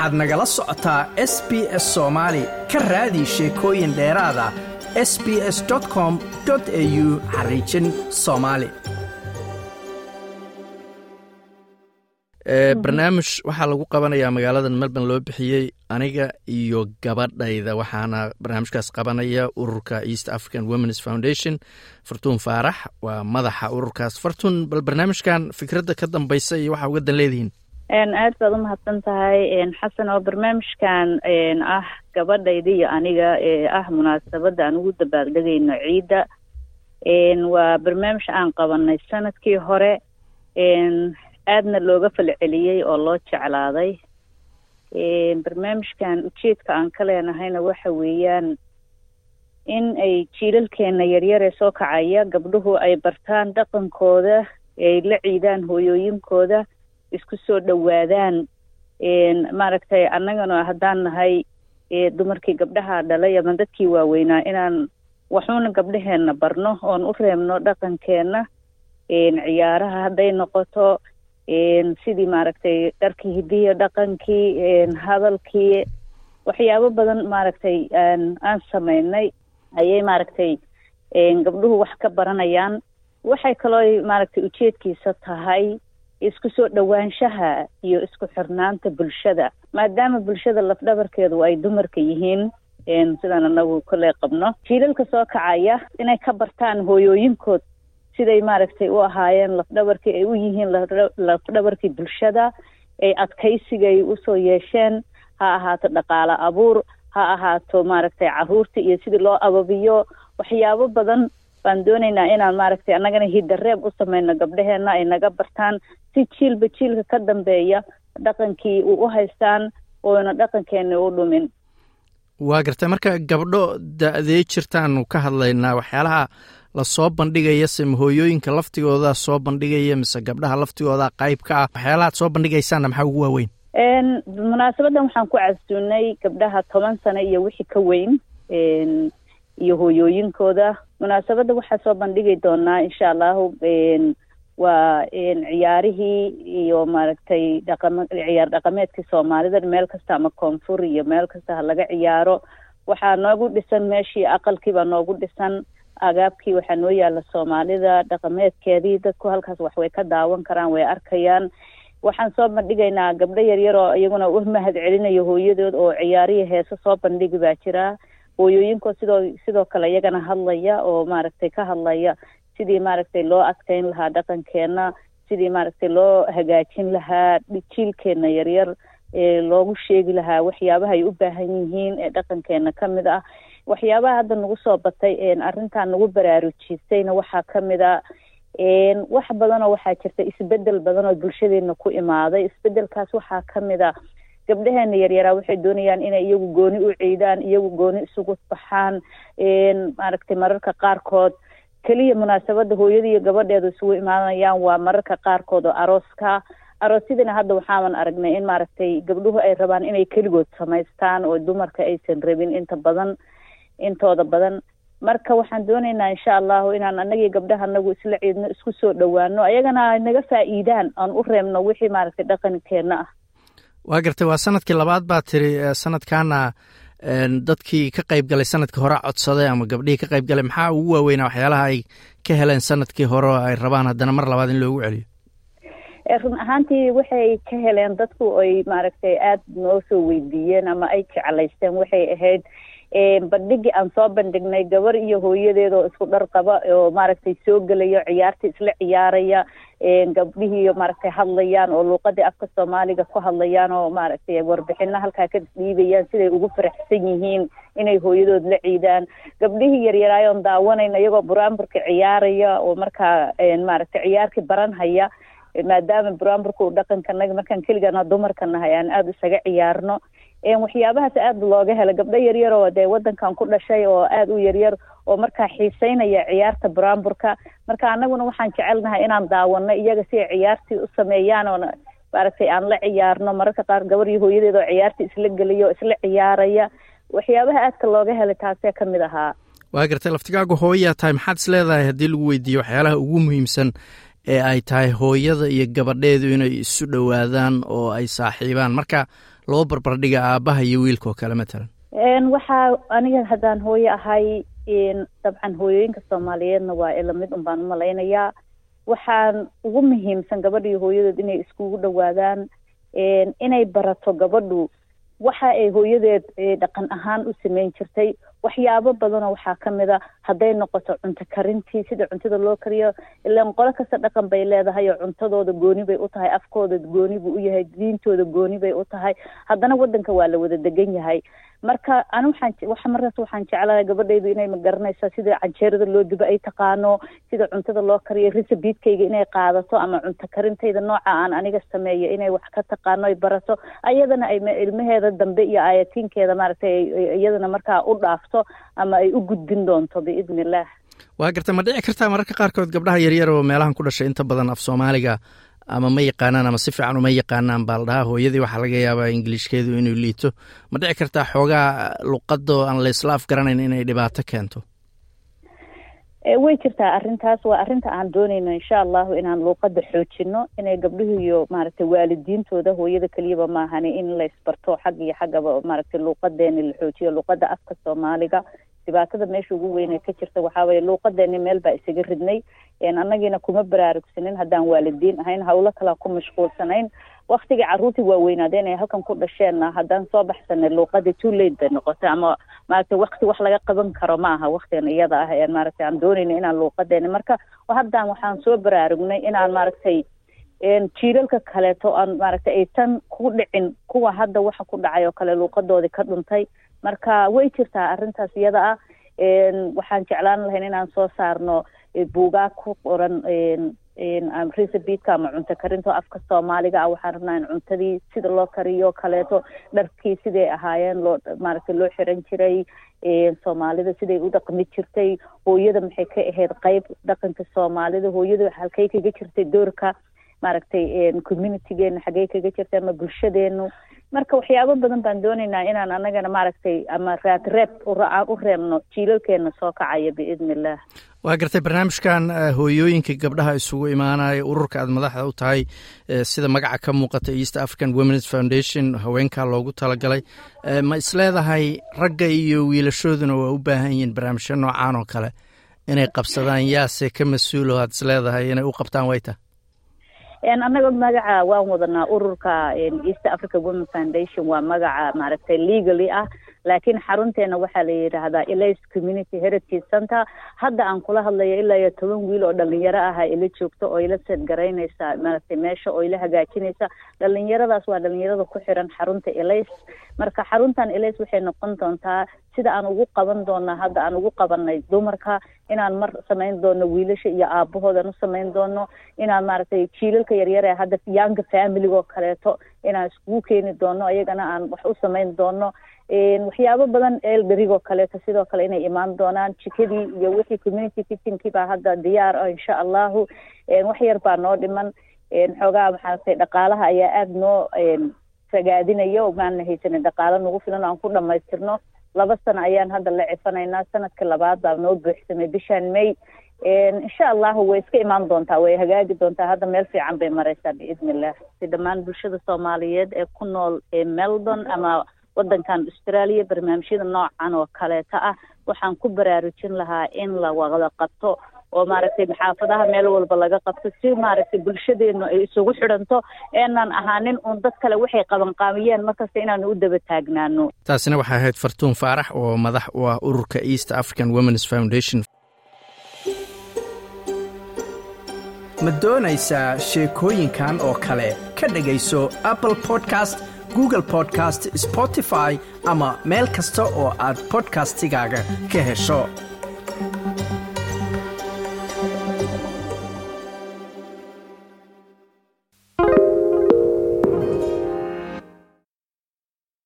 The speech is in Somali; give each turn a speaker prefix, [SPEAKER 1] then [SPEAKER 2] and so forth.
[SPEAKER 1] waxaad nagala socotaa s b s soomaali ka raadi sheekooyin dheeraada s b s com au xariijin soomaali barnaamij waxaa lagu qabanayaa magaalada melbourne loo bixiyey aniga iyo gabadhayda waxaana barnaamijkaas qabanaya ururka east african womens foundation fartuun faarax waa madaxa ururkaas. Fartuun bal barnaamijkan fikradda ka dambeysa iyo waxaa uga dan leedihiin
[SPEAKER 2] aad baad umahadsan tahay xasan oo barnaamijkan ah gabadhayda iyo aniga ee ah munaasabadda aan ugu dabaaldegayno ciidda. Waa barnaamij aan qabanay sannadkii hore aadna looga falceliyey oo loo jeclaaday. Barnaamijkan ujeedka aan ka leenahayna waxa weeyaan in ay jiilalkeena yaryaree soo kacaya gabdhuhu ay bartaan dhaqankooda ay la ciidaan hooyooyinkooda isku soo dhowaadaan maaragtay annagana haddaan nahay dumarkii gabdhaha dhalay ama dadkii waaweynaa inaan waxuuna gabdhaheenna barno oon u reebno dhaqankeenna ciyaaraha hadday noqoto sidii maaragtay dharkii hidiya dhaqankii hadalkii waxyaabo badan maaragtay aan sameynay ayay maaragtay gabdhuhu wax ka baranayaan. Waxay kaloo maaragtay ujeedkiisa tahay isku soo dhowaanshaha iyo isku xirnaanta bulshada. Maadaama bulshada lafdhabarkeedu ay dumarka yihiin sidaan anagu kole qabno jiilalka soo kacaya inay ka bartaan hooyooyinkood siday maaragtay u ahaayeen lafdhabarkii ay u yihiin lafdhabarkii bulshada ay adkaysigay u soo yeesheen ha ahaato dhaqaale abuur ha ahaato maaragtay carruurta iyo sidii loo ababiyo waxyaabo badan baan doonaynaa inaan maaragtay annagana hidareeb u sameyno gabdhaheenna ay naga bartaan si jiilba jiilka ka dambeeya dhaqankii uu u haystaan oona dhaqankeena u dhumin.
[SPEAKER 1] Waa gartay marka gabdho da-dee jirtaanu ka hadlaynaa waxyaalaha la soo bandhigaya se mahooyooyinka laftigooda soo bandhigaya mise gabdhaha laftigooda qayb ka ah waxyaalahaad soo bandhigaysaanna maxaa ugu waaweyn?
[SPEAKER 2] Munaasabadan waxaan ku casuunay gabdhaha toban sano iyo wixii ka weyn iyo hooyooyinkooda. Munaasabadda waxaa soo bandhigi doonaa insha allahu waa ciyaarihii iyo maaragtay ciyaar dhaqameedkii soomaalida meel kasta ama koonfur iyo meel kasta ha laga ciyaaro. Waxaa noogu dhisan meeshii aqalkii baa noogu dhisan. Agaabkii waxaa noo yaalla soomaalida dhaqameedkeedii. Dadku halkaas wax way ka daawan karaan way arkayaan. Waxaan soo bandhigaynaa gabdho yaryar oo iyaguna u mahad celinayo hooyadood oo ciyaarihii heese soo bandhigi baa jira. Hooyooyinkoo sidoo sidoo kale iyagana hadlaya oo maaragtay ka hadlaya sidii maaragtay loo adkeyn lahaa dhaqankeena sidii maaragtay loo hagaajin lahaa jiilkeena yaryar loogu sheegi lahaa waxyaabaha ay u baahan yihiin ee dhaqankeena ka mid ah. Waxyaabaha hadda nagu soo batay arrintan nagu baraarujisayna waxaa ka mid a wax badanoo waxaa jirta isbeddel badan oo bulshadeena ku imaaday. Isbedelkaas waxaa ka mid a gabdhaheena yaryaraa waxay doonayaan inay iyagu gooni u ciidaan iyagu gooni isugu baxaan maaragtay mararka qaarkood keliya munaasabadda hooyada iyo gabadheedu isugu imaanayaan waa mararka qaarkood oo arooska. Aroosyadana hadda waxaaban aragnay in maaragtay gabdhuhu ay rabaan inay keligood samaystaan oo dumarka aysan rabin inta badan intooda badan. Marka waxaan doonaynaa insha allahu inaan anagii gabdhaha anagu isla ciidno isku soo dhowaano ayagana naga faa'iidaan aan u reebno wixii maaragtay dhaqankeenna ah.
[SPEAKER 1] Waa gartay waa sannadkii labaad baa tiri sanadkaana dadkii ka qayb galay sannadkii hore codsaday ama gabdhihii ka qayb galay maxaa ugu waaweynaa waxyaalaha ay ka heleen sannadkii hore oo ay rabaan haddana mar labaad in loogu celiyo?
[SPEAKER 2] Run ahaantii waxay ka heleen dadku ay maaragtay aada noo soo weydiiyeen ama ay jeclaysteen waxay ahayd bandhigii aan soo bandhignay gabar iyo hooyadeed oo isku dhar qaba oo maaragtay soo gelayo ciyaarta isla ciyaaraya gabdhihii maaragtay hadlayaan oo luuqadii afka soomaaliga ku hadlayaan oo maaragtay warbixino halkaa ka dhiibayaan siday ugu faraxsan yihiin inay hooyadood la ciidaan. Gabdhihii yaryaraayoon daawanayna iyagoo buraamburka ciyaaraya oo markaa maaragtay ciyaarkii baranhaya maadaama buraamburka uu dhaqankanaga markaan keligana dumarka nahay aan aada isaga ciyaarno waxyaabahaas aada looga hela gabdho yaryar oo dee wadankan ku dhashay oo aada u yaryar oo markaa xiiseynaya ciyaarta buraamburka marka anaguna waxaan jecelnahay inaan daawano iyaga si ay ciyaartii u sameeyaan oo maaragtay aan la ciyaarno. Mararka qaar gabar iyo hooyadeed oo ciyaartii isla geliya oo isla ciyaaraya. Waxyaabaha aadka looga helay taasee ka mid ahaa.
[SPEAKER 1] Waa gartay laftigaagu hooyaa tahay. Maxaad is leedahay haddii lagu weydiiyo waxyaalaha ugu muhiimsan ee ay tahay hooyada iyo gabadheedu inay isu dhowaadaan oo ay saaxiibaan. Marka loo barbardhiga aabbaha iyo wiilka oo kale matalan?
[SPEAKER 2] Waxaa aniga haddaan hooyo ahay dabcan hooyooyinka soomaaliyeedna waa ilamid un baan umalaynayaa waxaan ugu muhiimsan gabadha iyo hooyadeed inay iskugu dhawaadaan inay barato gabadhu waxa ay hooyadeed dhaqan ahaan u sameyn jirtay waxyaabo badanoo waxaa ka mid a hadday noqoto cunto karintii sida cuntada loo kariyo ilaan qolo kasta dhaqan bay leedahay oo cuntadooda gooni bay u tahay afkooda gooni buu u yahay diintooda gooni bay u tahay. Haddana wadanka waa la wada degan yahay. Marka ani waxaan markaas waxaan jeclahay gabadhaydu inay magaranaysa sida canjeerada loo dubo ay taqaano sida cuntada loo kariyo risabiidkayga inay qaadato ama cunto karintayda nooca aan aniga sameeyo inay wax ka taqaano ay barato. Ayadana ay ilmaheeda dambe iyo aayatiinkeeda maaragtay iyadana markaa u dhaafto ama ay u gudbin doonto biidni
[SPEAKER 1] waa garta ma dhici kartaa mararka qaarkood gabdhaha yaryar oo meelahan ku dhashay inta badan af soomaaliga ama ma yaqaanaan ama si fiican uma yaqaanaan baa la dhahaa hooyadii waxaa laga yaabaa ingiliishkeedu inuu liito. Ma dhici kartaa xoogaa luqadoo aan laysla afgaranayn inay dhibaato keento
[SPEAKER 2] way jirtaa arrintaas. Waa arrinta aan doonayno insha allahu inaan luuqada xoojino inay gabdhuhu iyo maaragtay waalidiintooda hooyada keliyaba maahani in laysbarto xag iyo xaggaba maaragtay luuqadeeni la xoojiyo luuqada afka soomaaliga. Dhibaatada meesha ugu weyn ee ka jirta waxaa weye luuqadeeni meel baa isaga ridnay. Annagiina kuma baraarugsanin haddaan waalidiin ahayn hawlo kalea ku mashquulsanayn waktigii carruurtii waaweynaadeen ay halkan ku dhasheenna haddaan soo baxsanay luuqadii too late bay noqotay. Ama maaragtay wakti wax laga qaban karo ma aha waktigan iyada ah een maaragtay aan doonayna inaan luuqadeeni marka haddaan waxaan soo baraarugnay inaan maaragtay jiilalka kaleeto aan maaragtay aysan ku dhicin kuwa hadda waxa ku dhacay oo kale luuqadoodii ka dhuntay. Marka way jirtaa arrintaas iyada ah. Waxaan jeclaan lahayn inaan soo saarno buugaag ku qoran resabitka ama cunto karinto afka soomaaliga ah waxaan rabnaa in cuntadii sida loo kariyo kaleeto dharkii siday ahaayeen loo maaragtay loo xiran jiray soomaalida siday u dhaqmi jirtay hooyada maxay ka ahayd qeyb dhaqanka soomaalida hooyada halkay kaga jirtay doorka maaragtay communitygeena xaggey kaga jirtay ama bulshadeenu marka waxyaabo badan baan doonaynaa inaan anagana maaragtay ama raad reeb u reebno jiilalkeena soo kacaya biidni illah
[SPEAKER 1] waa gartay barnaamijkan hooyooyinka gabdhaha isugu imaanaya ururka aad madaxda u tahay sida magaca ka muuqata east african womens foundation haweenkaa loogu talagalay. Ma isleedahay ragga iyo wiilashooduna waa u baahan yihiin barnaamijyo noocaan oo kale. Inay qabsadaan yaase ka mas'uulo aad isleedahay inay u qabtaan wayta
[SPEAKER 2] annaga magaca waan wadanaa ururka east africa women foundation waa magaca maaragtay legally ah. Laakiin xarunteena waxaa la yidhaahdaa elis community heritage center. Hadda aan kula hadlayo ilaa iyo toban wiil oo dhalinyaro aha ila joogto oo ila seed garaynaysa maaragtay meesha oo ila hagaajinaysa. Dhalinyaradaas waa dhalinyarada ku xiran xarunta elis marka xaruntan elis waxay noqon doontaa sida aan ugu qaban doona hadda aan ugu qabanay dumarka inaan mar samayn doono wiilasha iyo aabahoodan u samayn doono inaan maaragtay jiilalka yaryar ee hadda younga familigoo kaleeto inaan iskugu keeni doono ayagana aan wax u samayn doono. Waxyaabo badan elderigoo kaleeto sidoo kale inay imaan doonaan jikadii iyo wixii community kitchenkii baa hadda diyaar ah insha allahu. Wax yar baa noo dhiman. Xoogaa maxaaragtay dhaqaalaha ayaa aada noo ragaadinayo maana haysanin dhaqaalo nagu filan aan ku dhamaystirno laba sano ayaan hadda la cifanaynaa sanadka labaad baa noo buuxsamay bishaan may. Insha allahu way iska imaan doontaa way hagaagi doontaa. Hadda meel fiican bay mareysaa biidni illah si dhammaan bulshada soomaaliyeed ee ku nool ee melbourne ama wadankan australia barnaamijyada noocan oo kaleeta ah waxaan ku baraarujin lahaa in la wada qabto oo maaragtay maxaafadaha meel walba laga qabto si maaragtay bulshadeenu ay isugu xidhanto eenaan ahaanin uun dad kale waxay qabanqaamiyeen markasta inaanu u daba taagnaano.
[SPEAKER 1] Taasina waxay ahayd fartuun faarax oo madax u ah ururka east african womens foundation.
[SPEAKER 3] Ma doonaysaa sheekooyinkan oo kale? Ka dhegayso apple podcast google podcast spotify ama meel kasta oo aad bodkastigaaga ka hesho